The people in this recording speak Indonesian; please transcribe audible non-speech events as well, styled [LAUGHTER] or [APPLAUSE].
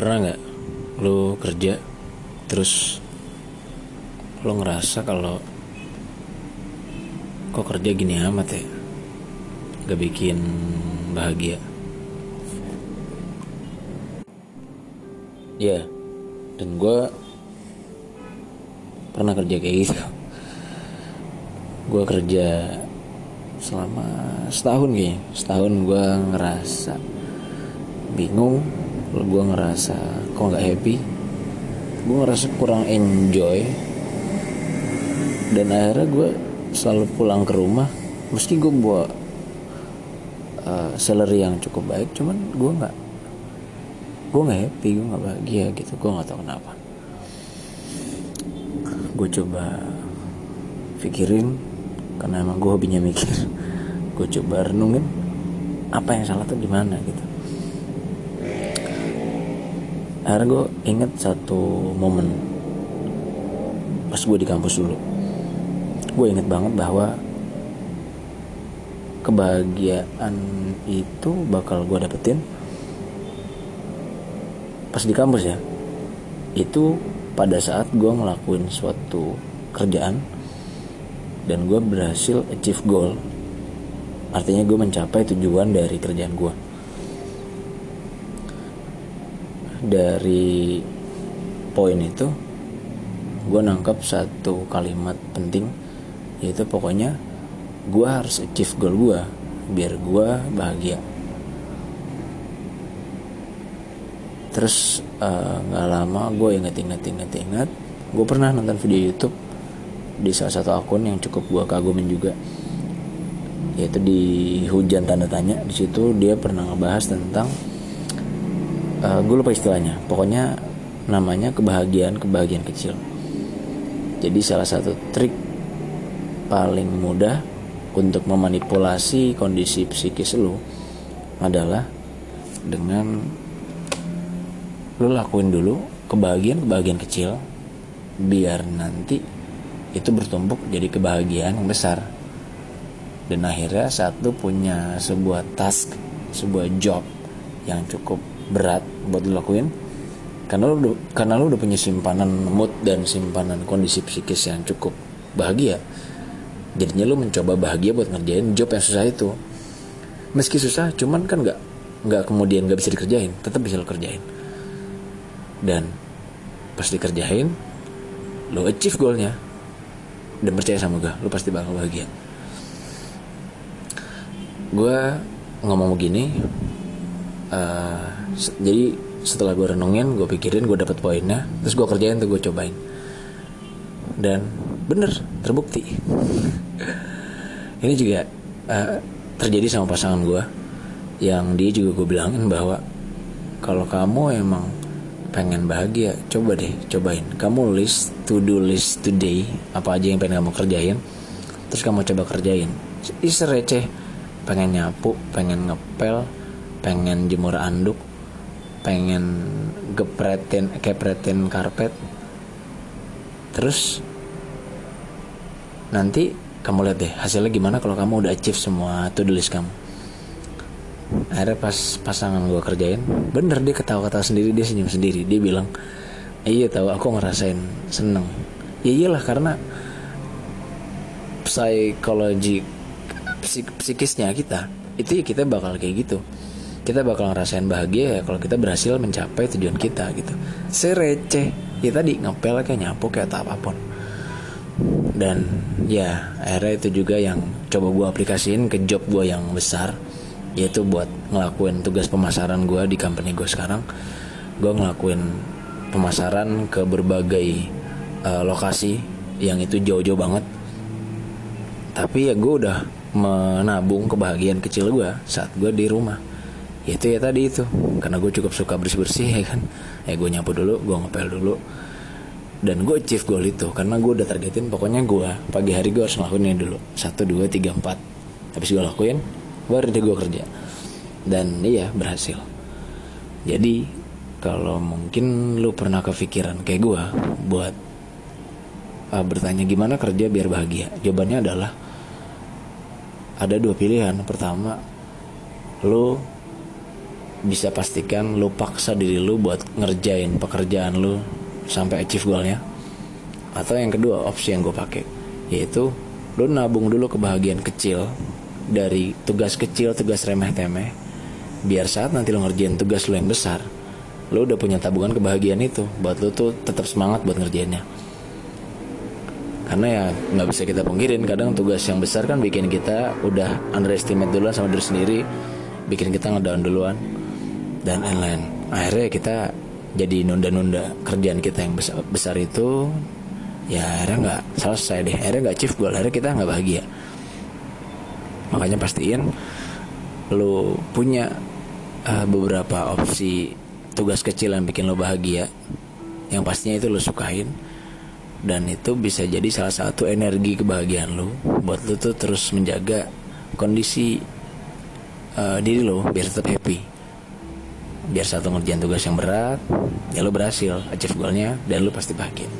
Pernah nggak lu kerja terus lu ngerasa kalau kok kerja gini amat ya? Gak bikin bahagia? Ya dan gue pernah kerja kayak gitu. Gue kerja selama setahun kayaknya. Setahun gue ngerasa bingung gue ngerasa kok nggak happy. Gue ngerasa kurang enjoy. Dan akhirnya gue selalu pulang ke rumah. Meski gue bawa uh, salary yang cukup baik cuman gue nggak gue nggak happy gue nggak bahagia gitu. Gue nggak tahu kenapa. Gue coba pikirin karena emang gue hobinya mikir. [LAUGHS] Gue coba renungin apa yang salah tuh di mana gitu akhirnya gue inget satu momen pas gue di kampus dulu. Gue inget banget bahwa kebahagiaan itu bakal gue dapetin pas di kampus ya. Itu pada saat gue ngelakuin suatu kerjaan dan gue berhasil achieve goal. Artinya gue mencapai tujuan dari kerjaan gue dari poin itu gue nangkap satu kalimat penting yaitu pokoknya gue harus achieve goal gue biar gue bahagia. Terus nggak uh, lama gue inget inget inget inget gue pernah nonton video YouTube di salah satu akun yang cukup gue kagumin juga. Yaitu di hujan tanda tanya di situ dia pernah ngebahas tentang uh, gue lupa istilahnya. Pokoknya namanya kebahagiaan kebahagiaan kecil. Jadi salah satu trik paling mudah untuk memanipulasi kondisi psikis lu adalah dengan lu lakuin dulu kebahagiaan-kebahagiaan kecil biar nanti itu bertumpuk jadi kebahagiaan yang besar. Dan akhirnya satu punya sebuah task sebuah job yang cukup berat buat lu lakuin karena lu karena lu udah punya simpanan mood dan simpanan kondisi psikis yang cukup bahagia jadinya lu mencoba bahagia buat ngerjain job yang susah itu. Meski susah cuman kan nggak nggak kemudian nggak bisa dikerjain tetap bisa lo kerjain. Dan pas dikerjain lo achieve goalnya dan percaya sama gue lo pasti bakal bahagia. Gue ngomong begini uh, jadi setelah gue renungin gue pikirin gue dapet poinnya terus gue kerjain tuh gue cobain. Dan bener terbukti. Ini juga uh, terjadi sama pasangan gue yang dia juga gue bilangin bahwa kalau kamu emang pengen bahagia coba deh cobain. Kamu list to do list today apa aja yang pengen kamu kerjain terus kamu coba kerjain. Is receh pengen nyapu pengen ngepel pengen jemur anduk pengen gepretin kepretin karpet. Terus nanti kamu lihat deh hasilnya gimana kalau kamu udah achieve semua to do list kamu. Akhirnya pas pasangan gue kerjain bener dia ketawa-ketawa sendiri dia senyum sendiri. Dia bilang iya tahu aku ngerasain seneng. Ya iyalah karena psikologi psik, psikisnya kita itu ya kita bakal kayak gitu kita bakal ngerasain bahagia ya kalau kita berhasil mencapai tujuan kita gitu. Sereceh. Ya tadi ngepel kayak nyapu kayak atau apa pun. Dan ya akhirnya itu juga yang coba gue aplikasiin ke job gue yang besar yaitu buat ngelakuin tugas pemasaran gue di company gue sekarang. Gue ngelakuin pemasaran ke berbagai uh, lokasi yang itu jauh-jauh banget. Tapi ya gue udah menabung kebahagiaan kecil gue saat gue di rumah itu ya tadi itu. Karena gue cukup suka bersih-bersih ya kan? Ya gue nyapu dulu gue ngepel dulu. Dan gue achieve goal itu karena gue udah targetin pokoknya gue pagi hari gue harus ngelakuin ini dulu. Satu dua tiga empat. Habis gue lakuin baru deh gue kerja. Dan iya berhasil. Jadi kalau mungkin lu pernah kepikiran kayak gue buat uh, bertanya gimana kerja biar bahagia? Jawabannya adalah ada dua pilihan. Pertama lu bisa pastikan lu paksa diri lu buat ngerjain pekerjaan lu sampai achieve goalnya. Atau yang kedua opsi yang gue pakai yaitu lu nabung dulu kebahagiaan kecil dari tugas kecil tugas remeh temeh biar saat nanti lu ngerjain tugas lu yang besar lu udah punya tabungan kebahagiaan itu buat lu tuh tetap semangat buat ngerjainnya. Karena ya nggak bisa kita pungkirin kadang tugas yang besar kan bikin kita udah underestimate duluan sama diri sendiri bikin kita ngedown duluan dan lain-lain. Akhirnya kita jadi nunda-nunda kerjaan kita yang besar, besar itu ya akhirnya nggak selesai deh. Akhirnya nggak achieve goal akhirnya kita nggak bahagia. Makanya pastiin lo punya uh, beberapa opsi tugas kecil yang bikin lo bahagia. Yang pastinya itu lo sukain. Dan itu bisa jadi salah satu energi kebahagiaan lo buat lo tuh terus menjaga kondisi uh, diri lo biar tetap happy biar satu ngerjain tugas yang berat ya lo berhasil achieve goalnya dan lo pasti bahagia